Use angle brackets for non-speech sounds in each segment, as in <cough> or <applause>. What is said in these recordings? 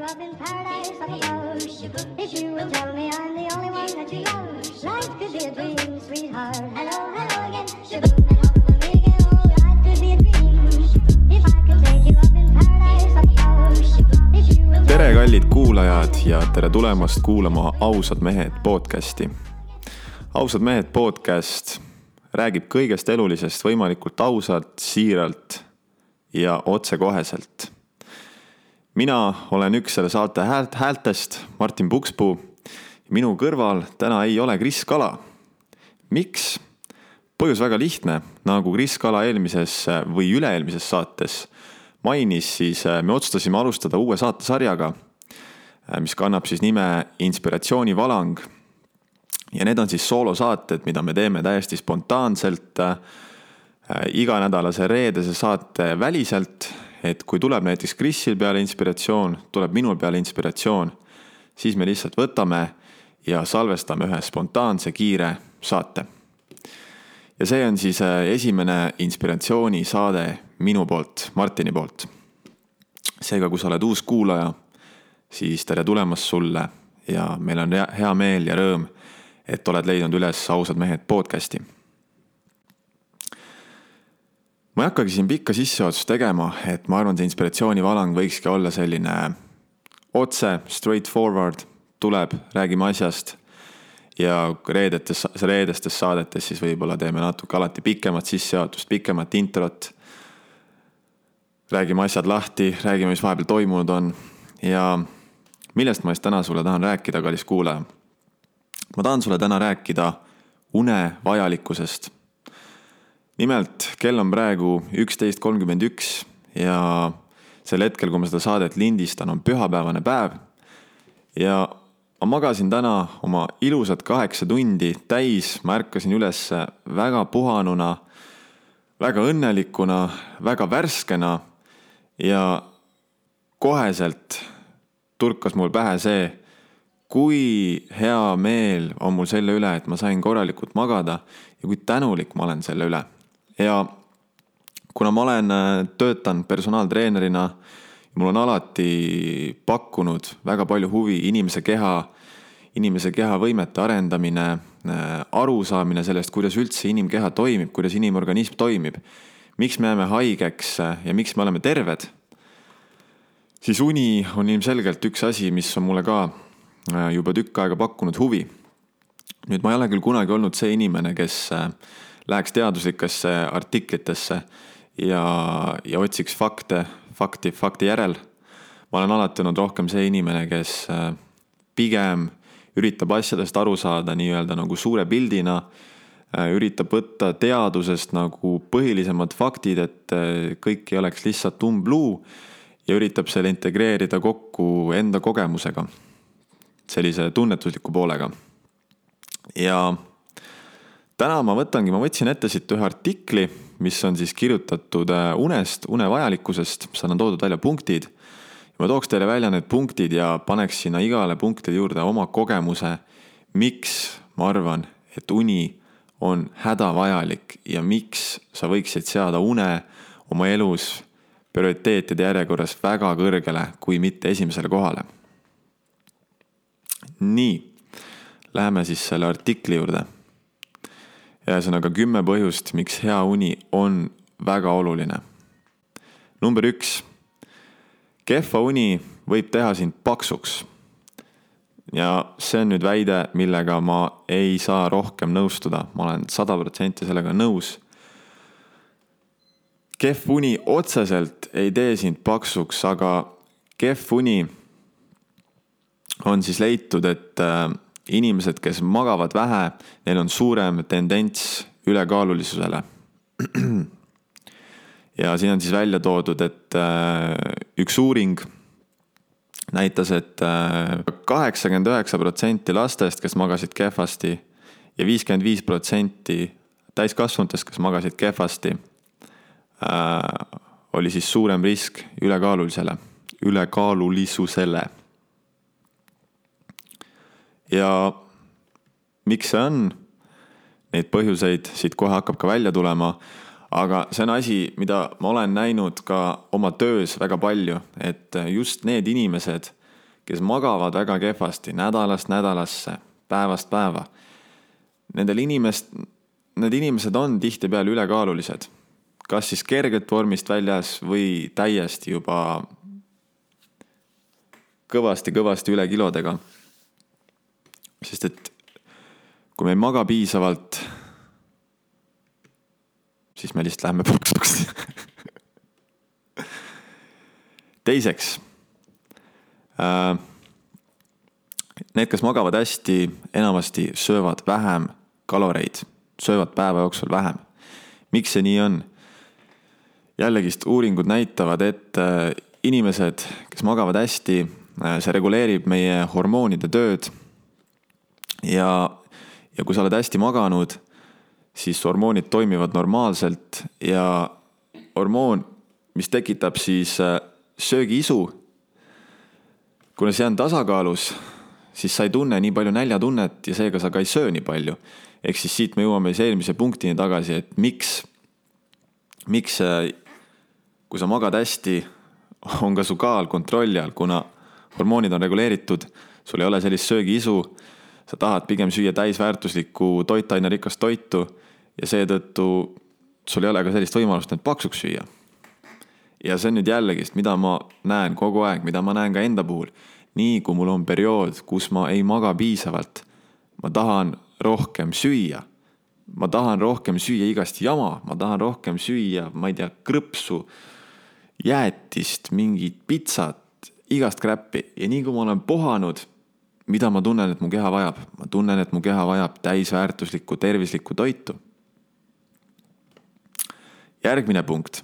you up in paradise up above. If you will tell me I'm the only one that you love, life could be a dream, sweetheart. Hello, hello again. Shaboom, tere, kallid kuulajad ja tere tulemast kuulama Ausad mehed podcasti. ausad mehed podcast räägib kõigest elulisest võimalikult ausalt, siiralt ja otsekoheselt. Mina olen üks selle saate häält, häältest, Martin Pukspuu. minu kõrval täna ei ole Kris Kala. miks? põhjus väga lihtne, nagu Kris Kala eelmises või üle-eelmises saates mainis, siis äh, me otsustasime alustada uue saatesarjaga, mis kannab siis nime Inspiratsioonivalang. ja need on siis soolosaated, mida me teeme täiesti spontaanselt äh, iganädalase reedese saate väliselt, et kui tuleb näiteks Krisil peale inspiratsioon, tuleb minul peale inspiratsioon, siis me lihtsalt võtame ja salvestame ühe spontaanse kiire saate ja see on siis äh, esimene inspiratsioonisaade minu poolt, Martini poolt. seega, kui sa oled uus kuulaja, siis tere tulemast sulle ja meil on hea- meel ja rõõm, et oled leidnud üles Ausad mehed podcasti. Ma ei hakkagi siin pikka sissejuhatust tegema, et ma arvan, see inspiratsioonivalang võikski olla selline otse, straightforward, tuleb, räägime asjast ja reedetes, reedestes saadetes siis võib-olla teeme natuke alati pikemat sissejuhatust, pikemat introt. räägime asjad lahti, räägime, mis vahepeal toimunud on ja millest ma siis täna sulle tahan rääkida, kallis kuulaja. ma tahan sulle täna rääkida une vajalikkusest. Nimelt kell on praegu üksteist kolmkümmend üks ja sel hetkel, kui ma seda saadet lindistan, on pühapäevane päev ja ma magasin täna oma ilusad kaheksa tundi täis, ma ärkasin üles väga puhanuna, väga õnnelikuna, väga värskena ja koheselt turkas mul pähe see, kui hea meel on mul selle üle, et ma sain korralikult magada ja kui tänulik ma olen selle üle. Ja kuna ma olen, töötan personaaltreenerina, mul on alati pakkunud väga palju huvi inimese keha, inimese kehavõimete arendamine, arusaamine sellest, kuidas üldse inimkeha toimib, kuidas inimorganism toimib, miks me jääme haigeks ja miks me oleme terved, siis uni on ilmselgelt üks asi, mis on mulle ka äh, juba tükk aega pakkunud huvi. nüüd ma ei ole küll kunagi olnud see inimene, kes äh, läheks teaduslikesse artiklitesse ja, ja otsiks fakte, fakti, fakti järel. ma olen alati olnud rohkem see inimene, kes äh, pigem üritab asjadest aru saada nii-öelda nagu suure pildina, üritab võtta teadusest nagu põhilisemad faktid, et äh, kõik ei oleks lihtsalt umbluu ja üritab selle integreerida kokku enda kogemusega, sellise tunnetusliku poolega. ja täna ma võtangi, ma võtsin ette siit ühe artikli, mis on siis kirjutatud äh, unest, une vajalikkusest, seal on toodud välja punktid. ma tooks teile välja need punktid ja paneks sinna igale punktide juurde oma kogemuse, miks ma arvan, et uni on hädavajalik ja miks sa võiksid seada une oma elus prioriteetide järjekorras väga kõrgele, kui mitte esimesele kohale. nii, läheme siis selle artikli juurde. Ühesõnaga kümme põhjust, miks hea uni on väga oluline. number üks, kehva uni võib teha sind paksuks. ja see on nüüd väide, millega ma ei saa rohkem nõustuda, ma olen sada protsenti sellega nõus kehv uni otseselt ei tee sind paksuks, aga kehv uni on siis leitud, et äh, inimesed, kes magavad vähe, neil on suurem tendents ülekaalulisusele. ja siin on siis välja toodud, et äh, üks uuring näitas et, et kaheksakümmend üheksa protsenti lastest, kes magasid kehvasti ja viiskümmend viis protsenti täiskasvanutest, kes magasid kehvasti äh, oli siis suurem risk ülekaalulisele, ülekaalulisusele. Ja miks see on? Neid põhjuseid siit kohe hakkab ka välja tulema, aga see on asi, mida ma olen näinud ka oma töös väga palju, et just need inimesed, kes magavad väga kehvasti nädalast nädalasse, päevast päeva. Nendel inimest, need inimesed on tihtipeale ülekaalulised. kas siis kergelt vormist väljas või täiesti juba kõvasti-kõvasti üle kilodega. Sest et kui me ei maga piisavalt, siis me lihtsalt läheme <laughs> paksuks teiseks äh, Need, kes magavad hästi, enamasti söövad vähem kaloreid, söövad päeva jooksul vähem. miks see nii on? jällegist uuringud näitavad, et äh, inimesed, kes magavad hästi, äh, see reguleerib meie hormoonide tööd. Ja, ja kui sa oled hästi maganud, siis hormoonid toimivad normaalselt ja hormoon, mis tekitab siis söögiisu. kuna see on tasakaalus, siis sa ei tunne nii palju näljatunnet ja seega sa ka ei söö nii palju. ehk siis siit me jõuame siis eelmise punktini tagasi, et miks, miks kui sa magad hästi, on ka su kaal kontrolli all, kuna hormoonid on reguleeritud, sul ei ole sellist söögiisu, sa tahad pigem süüa täisväärtuslikku toitainerikast toitu ja seetõttu sul ei ole ka sellist võimalust end paksuks süüa ja see on nüüd jällegist, mida ma näen kogu aeg, mida ma näen ka enda puhul. nii kui mul on periood, kus ma ei maga piisavalt, ma tahan rohkem süüa. ma tahan rohkem süüa igast jama, ma tahan rohkem süüa, ma ei tea, krõpsu, jäätist, mingit pitsat, igast kräppi ja nii kui ma olen pohanud, mida ma tunnen, et mu keha vajab, ma tunnen, et mu keha vajab täisväärtuslikku tervislikku toitu. järgmine punkt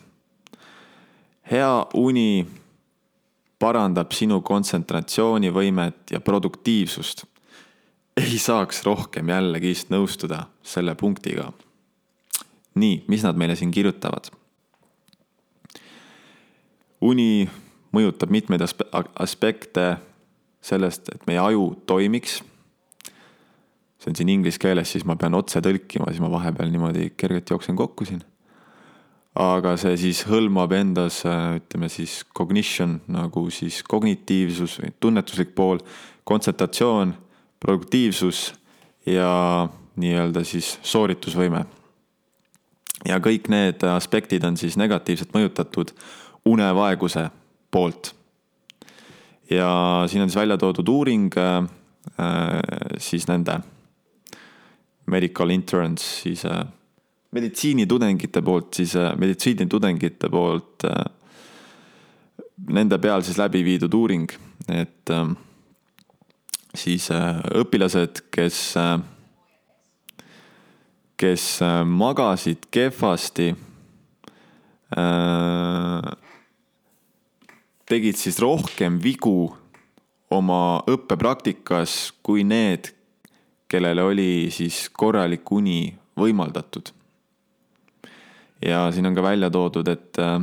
hea uni parandab sinu kontsentratsioonivõimet ja produktiivsust. ei saaks rohkem jällegist nõustuda selle punktiga. nii, mis nad meile siin kirjutavad? uni mõjutab mitmeid aspe aspekte sellest, et meie aju toimiks. see on siin inglise keeles, siis ma pean otse tõlkima, siis ma vahepeal niimoodi kergelt jooksen kokku siin aga see siis hõlmab endas, äh, ütleme siis cognition nagu siis kognitiivsus või tunnetuslik pool, kontsentratsioon, produktiivsus ja nii-öelda siis sooritusvõime. ja kõik need aspektid on siis negatiivselt mõjutatud unevaeguse poolt. Ja siin on siis välja toodud uuring äh, siis nende medical interns siis äh, meditsiinitudengite poolt siis, äh, meditsiinitudengite poolt äh, nende peal siis läbi viidud uuring, et äh, siis õpilased, kes, kes magasid kehvasti, tegid siis rohkem vigu oma õppepraktikas kui need, kellele oli siis korralik uni võimaldatud ja siin on ka välja toodud, et äh,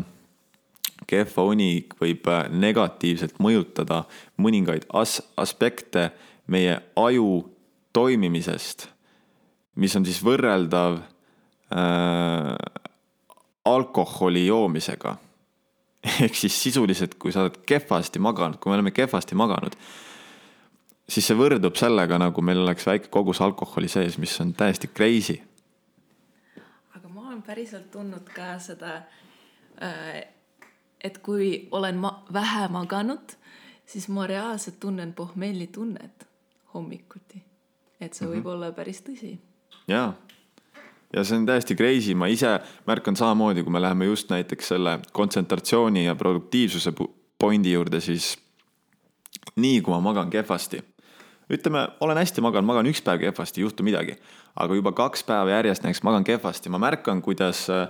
kehva uni võib äh, negatiivselt mõjutada mõningaid as-, aspekte meie aju toimimisest, mis on siis võrreldav äh, alkoholi joomisega. <laughs> ehk siis sisuliselt, kui sa oled kehvasti maganud, kui me oleme kehvasti maganud, siis see võrdub sellega, nagu meil oleks väike kogus alkoholi sees, mis on täiesti crazy päriselt tundnud ka seda, äh, et kui olen ma vähe maganud, siis ma reaalselt tunnen pohmellitunnet hommikuti. et see võib mm -hmm. olla päris tõsi. jaa, ja see on täiesti crazy, ma ise märkan samamoodi, kui me läheme just näiteks selle kontsentratsiooni ja produktiivsuse pointi juurde, siis nii kui ma magan kehvasti ütleme, olen hästi maganud, magan üks päev kehvasti, ei juhtu midagi. aga juba kaks päeva järjest näiteks magan kehvasti, ma märkan, kuidas äh,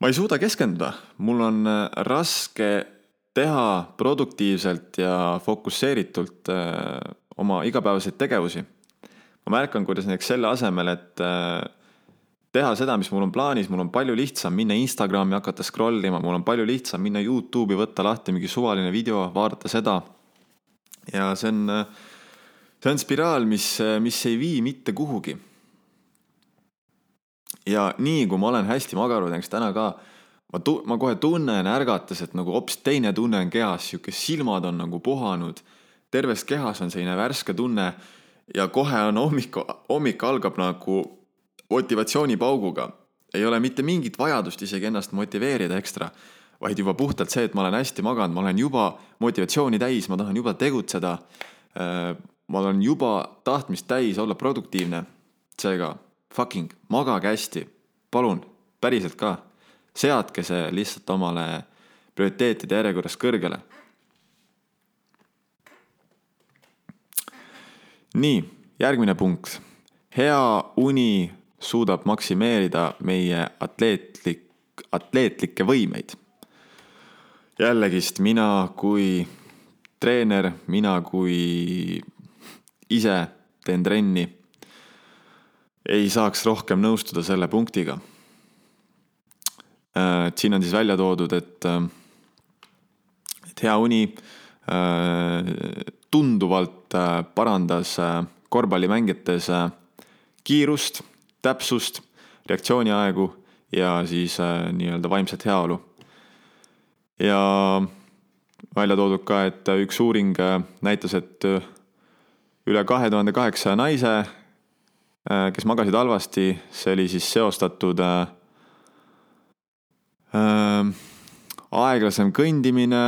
ma ei suuda keskenduda, mul on äh, raske teha produktiivselt ja fokusseeritult äh, oma igapäevaseid tegevusi. ma märkan, kuidas näiteks selle asemel, et teha seda, mis mul on plaanis, mul on palju lihtsam minna Instagrami, hakata scroll ima, mul on palju lihtsam minna Youtube'i, võtta lahti mingi suvaline video, vaadata seda. ja see on see on spiraal, mis, mis ei vii mitte kuhugi. ja nii kui ma olen hästi maganud, näiteks täna ka, ma tu-, ma kohe tunnen ärgates, et nagu hoopis teine tunne on kehas, sihuke silmad on nagu puhanud. terves kehas on selline värske tunne ja kohe on hommik, hommik algab nagu motivatsioonipauguga. ei ole mitte mingit vajadust isegi ennast motiveerida ekstra, vaid juba puhtalt see, et ma olen hästi maganud, ma olen juba motivatsiooni täis, ma tahan juba tegutseda. ma olen juba tahtmist täis olla produktiivne. seega fucking magage hästi, palun, päriselt ka. seadke see lihtsalt omale prioriteetide järjekorras kõrgele nii, järgmine punkt. hea uni suudab maksimeerida meie atleetlik, atleetlikke võimeid. jällegist mina kui treener, mina kui ise teen trenni, ei saaks rohkem nõustuda selle punktiga. Äh, siin on siis välja toodud, et, äh, et hea uni äh, tunduvalt parandas korvpallimängijates kiirust, täpsust, reaktsiooniaegu ja siis nii-öelda vaimset heaolu. ja välja toodud ka, et üks uuring näitas, et üle kahe tuhande kaheksasaja naise, kes magasid halvasti, see oli siis seostatud äh, aeglasem kõndimine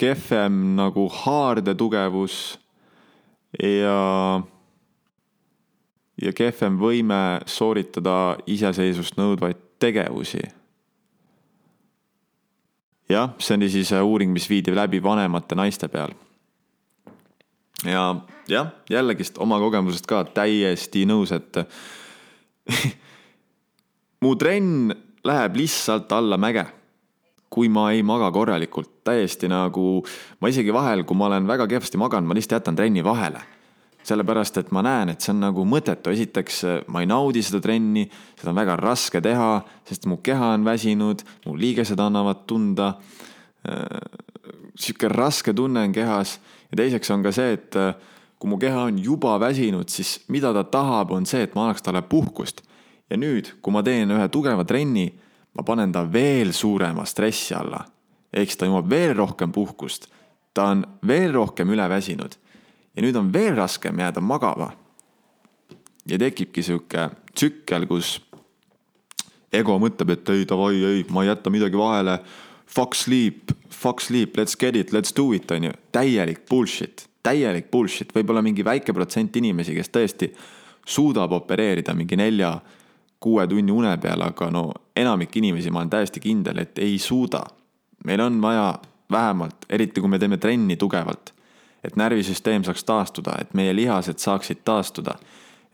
kehvem nagu haarde tugevus ja, ja kehvem võime sooritada iseseisvust nõudvaid tegevusi. jah, see oli siis uuring, mis viidi läbi vanemate naiste peal. ja jah, jällegist oma kogemusest ka täiesti nõus, et <laughs> mu trenn läheb lihtsalt alla mäge kui ma ei maga korralikult, täiesti nagu, ma isegi vahel, kui ma olen väga kehvasti maganud, ma lihtsalt jätan trenni vahele. Sellepärast, et ma näen, et see on nagu mõttetu, esiteks ma ei naudi seda trenni, seda on väga raske teha, sest mu keha on väsinud, mu liigesed annavad tunda. sihuke raske tunne on kehas ja teiseks on ka see, et kui mu keha on juba väsinud, siis mida ta tahab, on see, et ma annaks talle puhkust. ja nüüd, kui ma teen ühe tugeva trenni ma panen ta veel suurema stressi alla. ehk siis ta nõuab veel rohkem puhkust. ta on veel rohkem üleväsinud. Ja nüüd on veel raskem jääda magama. ja tekibki sihuke tsükkel, kus ego mõtleb, et ei davai, ei, ma ei jäta midagi vahele. Fuck sleep, fuck sleep, let's get it, let's do it, on ju. täielik bullshit, täielik bullshit, võib-olla mingi väike protsent inimesi, kes tõesti suudab opereerida mingi nelja kuue tunni une peal, aga no enamik inimesi, ma olen täiesti kindel, et ei suuda. meil on vaja vähemalt, eriti kui me teeme trenni tugevalt, et närvisüsteem saaks taastuda, et meie lihased saaksid taastuda,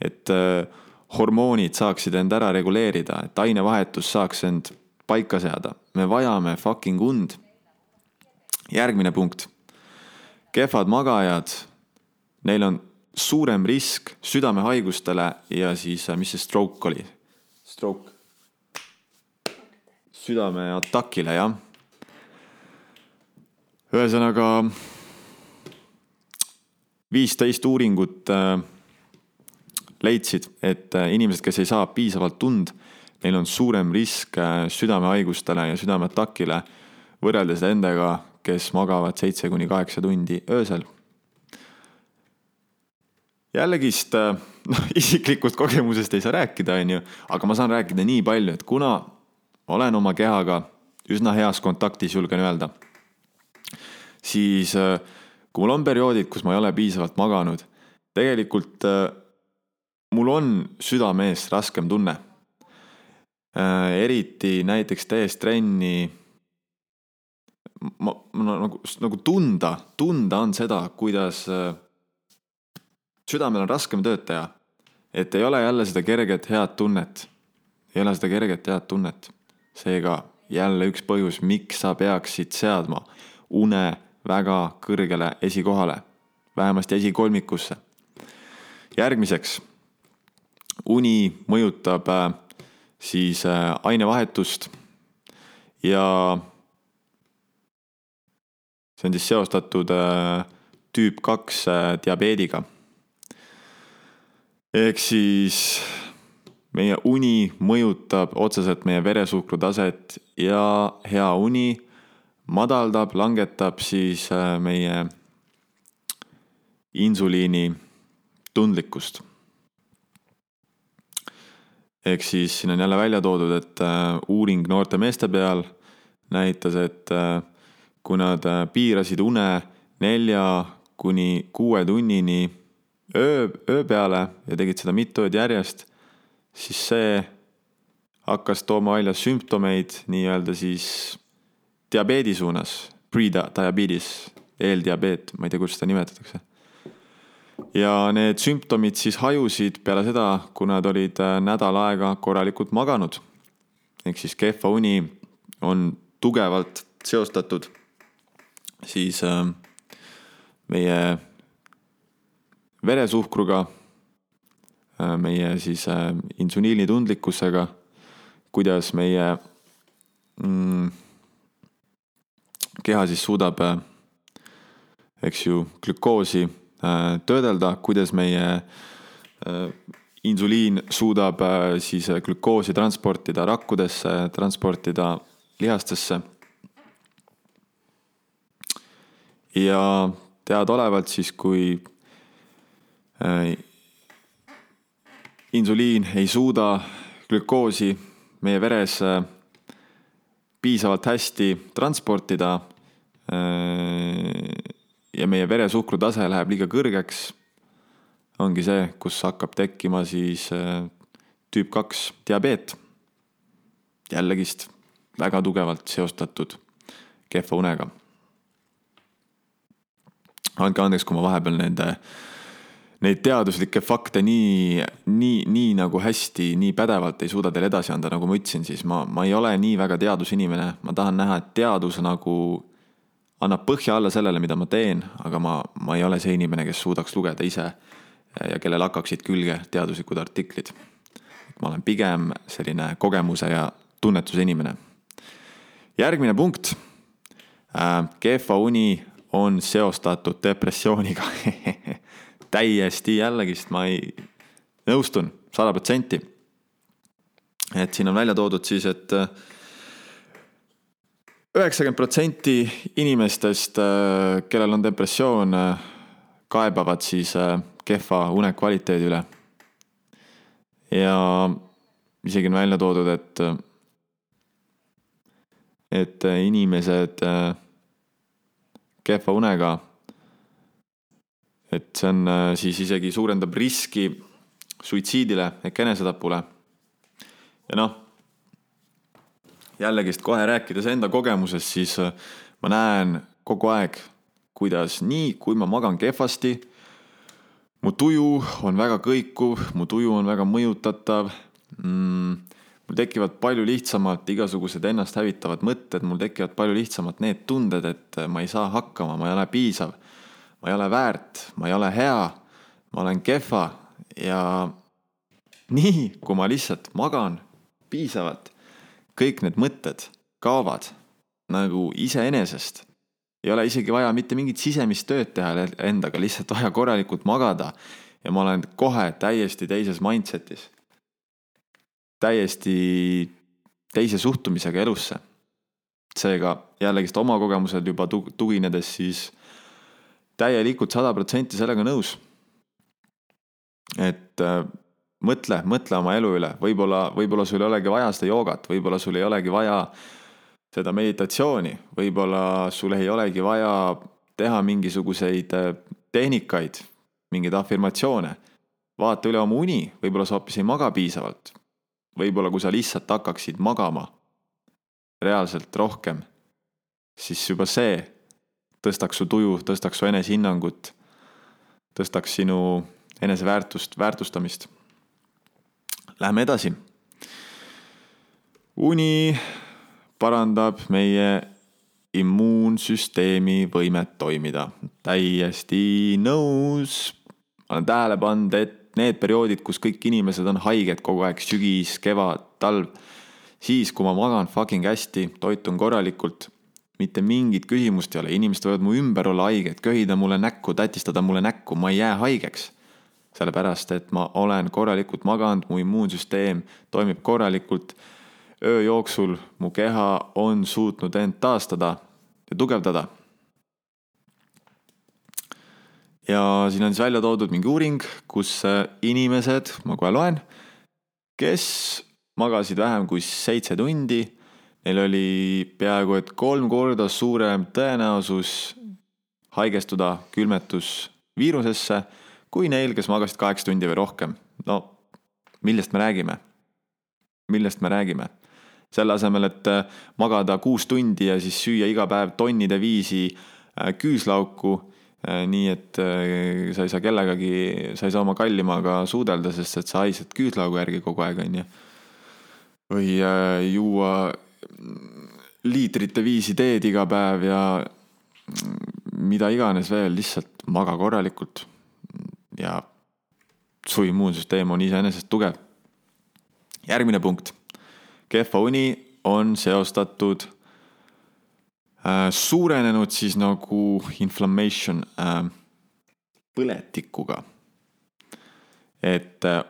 et äh, hormoonid saaksid end ära reguleerida, et ainevahetus saaks end paika seada. me vajame fucking und. järgmine punkt. kehvad magajad, neil on suurem risk südamehaigustele ja siis, mis see stroke oli, stroke, südameatakile, jah. ühesõnaga viisteist uuringut äh, leidsid, et äh, inimesed, kes ei saa piisavalt tund, neil on suurem risk äh, südamehaigustele ja südameatakile võrreldes nendega, kes magavad seitse kuni kaheksa tundi öösel. Jällegist <laughs> noh, isiklikust kogemusest ei saa rääkida, on ju, aga ma saan rääkida nii palju, et kuna olen oma kehaga üsna heas kontaktis, julgen öelda, siis äh, kui mul on perioodid, kus ma ei ole piisavalt maganud, tegelikult äh, mul on südame ees raskem tunne. eriti näiteks tehes trenni ma, ma nagu, nagu tunda, tunda on seda, kuidas südamel on raskem tööd teha. et ei ole jälle seda kerget head tunnet. ei ole seda kerget head tunnet. seega jälle üks põhjus, miks sa peaksid seadma une väga kõrgele esikohale, vähemasti esikolmikusse. järgmiseks, uni mõjutab äh, siis äh, ainevahetust ja see on siis seostatud äh, tüüp kaks diabeediga ehk siis meie uni mõjutab otseselt meie veresuhkru taset ja hea uni madaldab, langetab siis äh, meie insuliini tundlikkust. ehk siis siin on jälle välja toodud, et äh, uuring noorte meeste peal näitas, et äh, kui nad piirasid une nelja kuni kuue tunnini öö, öö peale ja tegid seda mitu ööd järjest, siis see hakkas tooma välja sümptomeid nii-öelda siis diabeedi suunas, pre-diabetes, eeldiabeet, ma ei tea, kuidas seda nimetatakse. ja need sümptomid siis hajusid peale seda, kui nad olid äh, nädal aega korralikult maganud. ehk siis kehva uni on tugevalt seostatud siis äh, meie veresuhkruga, äh, meie siis insuliinitundlikkusega, kuidas meie mm, keha siis suudab, äh, eks ju, glükoosi äh, töödelda, kuidas meie äh, insuliin suudab siis glükoosi transportida rakkudesse, transportida lihastesse. ja teadaolevalt siis, kui insuliin ei suuda glükoosi meie veres piisavalt hästi transportida äh, ja meie veresuhkru tase läheb liiga kõrgeks, ongi see, kus hakkab tekkima siis äh, tüüp kaks diabeet. jällegist väga tugevalt seostatud kehva unega. andke andeks, kui ma vahepeal nende neid teaduslikke fakte nii, nii, nii nagu hästi, nii pädevalt ei suuda teile edasi anda, nagu ma ütlesin, siis ma, ma ei ole nii väga teadusinimene, ma tahan näha, et teadus nagu annab põhja alla sellele, mida ma teen, aga ma, ma ei ole see inimene, kes suudaks lugeda ise ja kellel hakkaksid külge teaduslikud artiklid. ma olen pigem selline kogemuse ja tunnetuse inimene. järgmine punkt. Äh, kehva uni on seostatud depressiooniga <laughs> täiesti jällegist ma ei, nõustun sada protsenti. et siin on välja toodud siis, et äh, üheksakümmend protsenti inimestest, äh, kellel on depressioon, äh, kaebavad siis kehva unekvaliteedi üle. ja isegi on välja toodud, et, et inimesed kehva unega et see on äh, siis isegi suurendab riski suitsiidile ehk enesetapule. ja noh, jällegist kohe rääkides enda kogemusest, siis äh, ma näen kogu aeg, kuidas nii, kui ma magan kehvasti, mu tuju on väga kõikuv, mu tuju on väga mõjutatav mm,. mul tekivad palju lihtsamalt igasugused ennast hävitavad mõtted, mul tekivad palju lihtsamalt need tunded, et ma ei saa hakkama, ma ei ole piisav ma ei ole väärt, ma ei ole hea, ma olen kehva ja nii, kui ma lihtsalt magan piisavalt, kõik need mõtted kaovad nagu iseenesest. ei ole isegi vaja mitte mingit sisemist tööd teha endaga, lihtsalt vaja korralikult magada ja ma olen kohe täiesti teises mindset'is. täiesti teise suhtumisega elusse. seega jällegist oma kogemusel juba tuginedes siis täielikult sada protsenti sellega nõus. et äh, mõtle, mõtle oma elu üle, võib-olla, võib-olla sul ei olegi vaja seda joogat, võib-olla sul ei olegi vaja seda meditatsiooni, võib-olla sul ei olegi vaja teha mingisuguseid äh, tehnikaid, mingeid afirmatsioone. vaata üle oma uni, võib-olla sa hoopis ei maga piisavalt. võib-olla kui sa lihtsalt hakkaksid magama reaalselt rohkem, siis juba see tõstaks su tuju, tõstaks su enesehinnangut, tõstaks sinu eneseväärtust, väärtustamist. Läheme edasi. uni parandab meie immuunsüsteemi võimet toimida. täiesti nõus. olen tähele pannud, et need perioodid, kus kõik inimesed on haiged kogu aeg, sügis, kevad, talv, siis kui ma magan fucking hästi, toitun korralikult mitte mingit küsimust ei ole, inimesed võivad mu ümber olla haiged, köhida mulle näkku, tätistada mulle näkku, ma ei jää haigeks. sellepärast, et ma olen korralikult maganud, mu immuunsüsteem toimib korralikult. öö jooksul mu keha on suutnud end taastada ja tugevdada. ja siin on siis välja toodud mingi uuring, kus äh, inimesed, ma kohe loen, kes magasid vähem kui seitse tundi, neil oli peaaegu et kolm korda suurem tõenäosus haigestuda külmetusviirusesse kui neil, kes magasid kaheksa tundi või rohkem. no millest me räägime? millest me räägime? selle asemel, et äh, magada kuus tundi ja siis süüa iga päev tonnide viisi äh, küüslauku, äh, nii et sa ei saa kellegagi, sa ei saa oma kallimaga suudelda, sest et sa haised küüslaugu järgi kogu aeg, on ju. või juua liitrite viisi teed iga päev ja mida iganes veel, lihtsalt maga korralikult. ja su immuunsüsteem on iseenesest tugev. järgmine punkt kehva uni on seostatud äh, suurenenud siis nagu inflammation äh, põletikuga. et äh,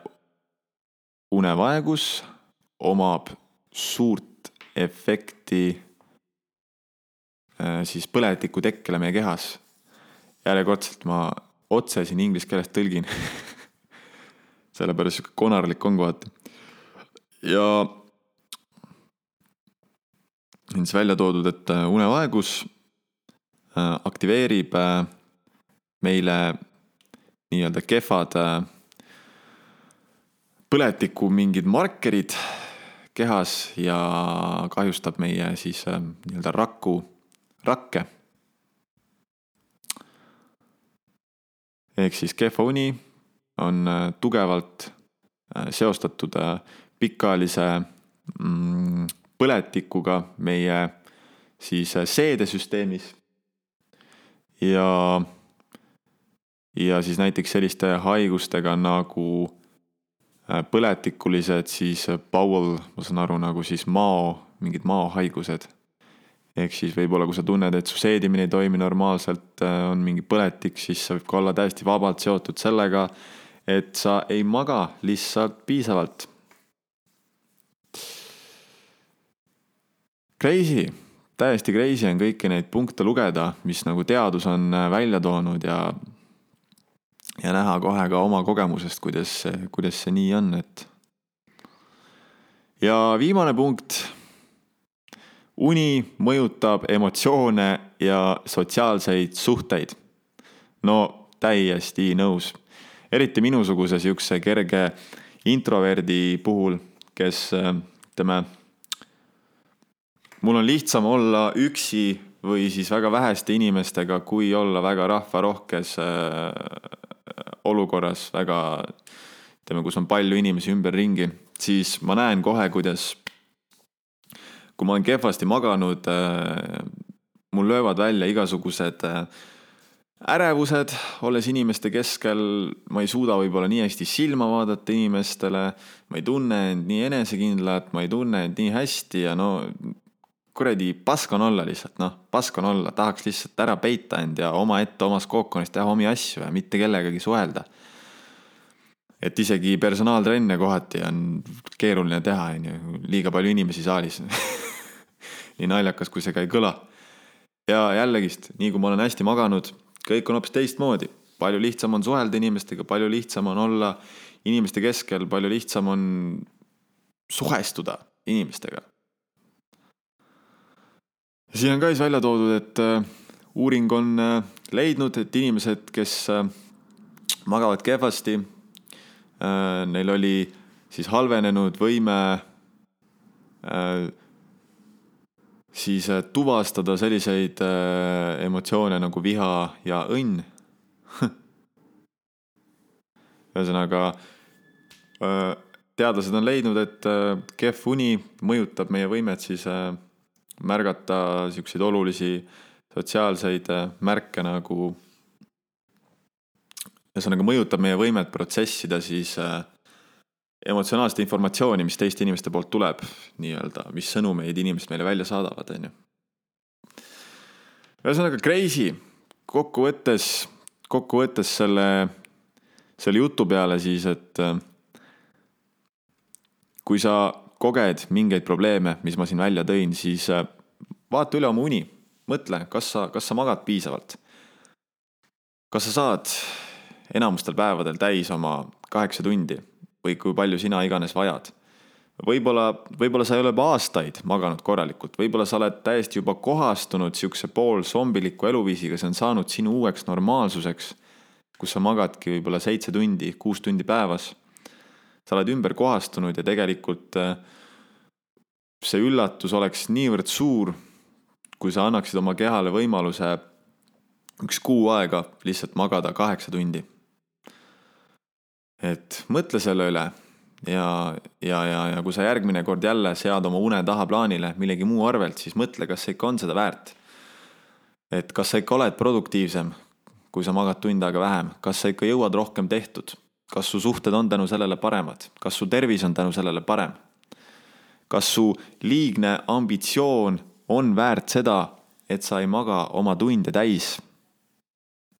unevaegus omab suurt efekti äh, siis põletiku tekkele meie kehas. järjekordselt ma otse siin inglise keeles tõlgin <laughs> sellepärast sihuke konarlik on kohati. ja on siis välja toodud, et äh, unevaegus äh, aktiveerib meile nii-öelda kehvad põletiku mingid markerid kehas ja kahjustab meie siis nii-öelda raku, rakke. ehk siis kehva uni on tugevalt seostatud pikaajalise mm, põletikuga meie siis äh, seedesüsteemis. ja, ja siis näiteks selliste haigustega nagu äh, põletikulised siis äh, bowel, ma saan aru, nagu siis mao, mingid maohaigused. ehk siis võib-olla, kui sa tunned, et su seedimine ei toimi normaalselt, on mingi põletik, siis see võib ka olla täiesti vabalt seotud sellega, et sa ei maga lihtsalt piisavalt Crazy, täiesti crazy on kõiki neid punkte lugeda, mis nagu teadus on äh, välja toonud ja ja näha kohe ka oma kogemusest, kuidas, kuidas see nii on, et. ja viimane punkt. uni mõjutab emotsioone ja sotsiaalseid suhteid. no täiesti nõus, eriti minusuguse siukse kerge introverdi puhul, kes ütleme mul on lihtsam olla üksi või siis väga väheste inimestega, kui olla väga rahvarohkes olukorras, väga ütleme, kus on palju inimesi ümberringi, siis ma näen kohe, kuidas kui ma olen kehvasti maganud, äh, mul löövad välja igasugused äh, ärevused, olles inimeste keskel, ma ei suuda võib-olla nii hästi silma vaadata inimestele, ma ei tunne end nii enesekindlalt, ma ei tunne end nii hästi ja no kuradi pask on olla lihtsalt, noh, pask on olla, tahaks lihtsalt ära peita end ja omaette omas kookonis teha omi asju ja mitte kellegagi suhelda. et isegi personaaltrenne kohati on keeruline teha, on ju, liiga palju inimesi saalis <laughs> nii naljakas, kui see ka ei kõla. ja jällegist, nii kui ma olen hästi maganud, kõik on hoopis teistmoodi. palju lihtsam on suhelda inimestega, palju lihtsam on olla inimeste keskel, palju lihtsam on suhestuda inimestega siin on ka siis välja toodud, et äh, uuring on äh, leidnud, et inimesed, kes äh, magavad kehvasti, neil oli siis halvenenud võime siis tuvastada selliseid emotsioone nagu viha ja õnn. <laughs> ühesõnaga teadlased on leidnud, et kehv uni mõjutab meie võimet siis märgata siukseid olulisi sotsiaalseid äh, märke nagu. ühesõnaga mõjutab meie võimet protsessida siis äh, emotsionaalset informatsiooni, mis teiste inimeste poolt tuleb, nii-öelda, mis sõnumeid inimesed meile välja saadavad, on ju. ühesõnaga crazy, kokkuvõttes, kokkuvõttes selle, selle jutu peale siis, et äh, kui sa koged mingeid probleeme, mis ma siin välja tõin, siis äh, vaata üle oma uni, mõtle, kas sa, kas sa magad piisavalt. kas sa saad enamustel päevadel täis oma kaheksa tundi või kui palju sina iganes vajad. võib-olla, võib-olla sa ei ole juba aastaid maganud korralikult, võib-olla sa oled täiesti juba kohastunud sihukese poolzombiliku eluviisiga, see on saanud sinu uueks normaalsuseks, kus sa magadki võib-olla seitse tundi, kuus tundi päevas. Sa oled ümber kohastunud ja tegelikult äh, see üllatus oleks niivõrd suur, kui sa annaksid oma kehale võimaluse üks kuu aega lihtsalt magada kaheksa tundi. et mõtle selle üle ja, ja, ja, ja kui sa järgmine kord jälle sead oma une taha plaanile millegi muu arvelt, siis mõtle, kas see ikka on seda väärt. et kas sa ikka oled produktiivsem, kui sa magad tund aega vähem, kas sa ikka jõuad rohkem tehtud, kas su suhted on tänu sellele paremad, kas su tervis on tänu sellele parem kas su liigne ambitsioon on väärt seda, et sa ei maga oma tunde täis?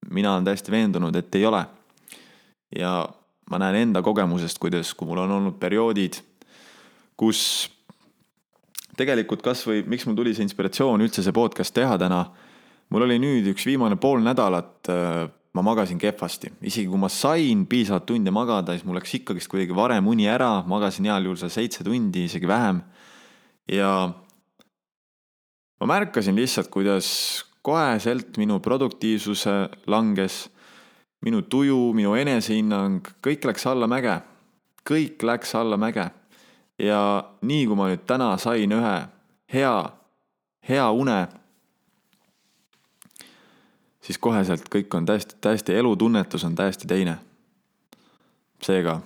mina olen täiesti veendunud, et ei ole. ja ma näen enda kogemusest, kuidas, kui mul on olnud perioodid, kus tegelikult kasvõi, miks mul tuli see inspiratsioon üldse see podcast teha täna, mul oli nüüd üks viimane pool nädalat, äh, ma magasin kehvasti, isegi kui ma sain piisavalt tunde magada, siis mul läks ikkagist kuidagi varem uni ära, magasin heal juhul seal seitse tundi, isegi vähem. ja ma märkasin lihtsalt, kuidas koheselt minu produktiivsuse langes, minu tuju, minu enesehinnang, kõik läks allamäge. kõik läks allamäge. ja nii kui ma nüüd täna sain ühe hea, hea une siis koheselt kõik on täiesti, täiesti elutunnetus on täiesti teine. seega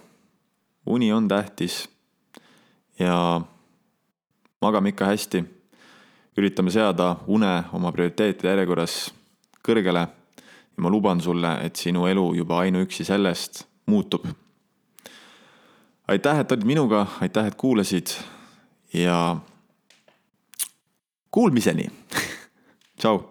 uni on tähtis ja magame ikka hästi. üritame seada une oma prioriteetide järjekorras kõrgele ja ma luban sulle, et sinu elu juba ainuüksi sellest muutub. aitäh, et olid minuga, aitäh, et kuulasid ja kuulmiseni. <laughs> tšau